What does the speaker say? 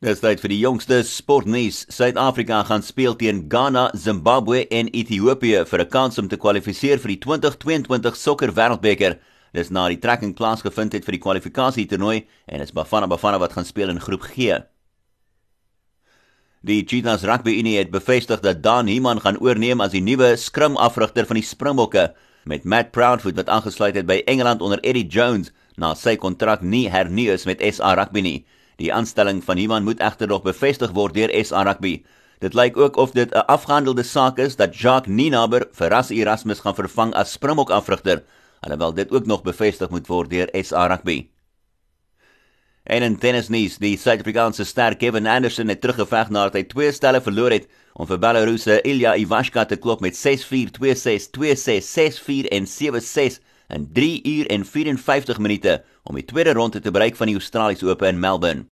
Dis tyd vir die jongste sportnuus. Suid-Afrika gaan speel teen Ghana, Zimbabwe en Ethiopië vir 'n kans om te kwalifiseer vir die 2022 Sokker Wêreldbeker. Dis na die trekking plaasgevind het vir die kwalifikasie toernooi en is Bafana Bafana wat gaan speel in groep G. Die Cheetahs Rugby Unie het bevestig dat Dan Heeman gaan oorneem as die nuwe skrum-afrigter van die Springbokke met Matt Proudfoot wat aangesluit het by Engeland onder Eddie Jones na sy kontrak nie hernu is met SA Rugby nie. Die aanstelling van Iman moet egter nog bevestig word deur SA Rugby. Dit lyk ook of dit 'n afgehandelde saak is dat Jacques Ninaber vir Ras Erasmus gaan vervang as Springbok afrigter, alhoewel dit ook nog bevestig moet word deur SA Rugby. En in tennisnuus, die Suid-Afrikaanse ster Kevin Anderson het teruggeveg nadat hy twee stelle verloor het om vir Belaruse Ilya Ivashka te klop met 6-4, 2-6, 2-6, 6-4 en 7-6 in 3 uur en 54 minute om die tweede ronde te bereik van die Australiese Ope in Melbourne.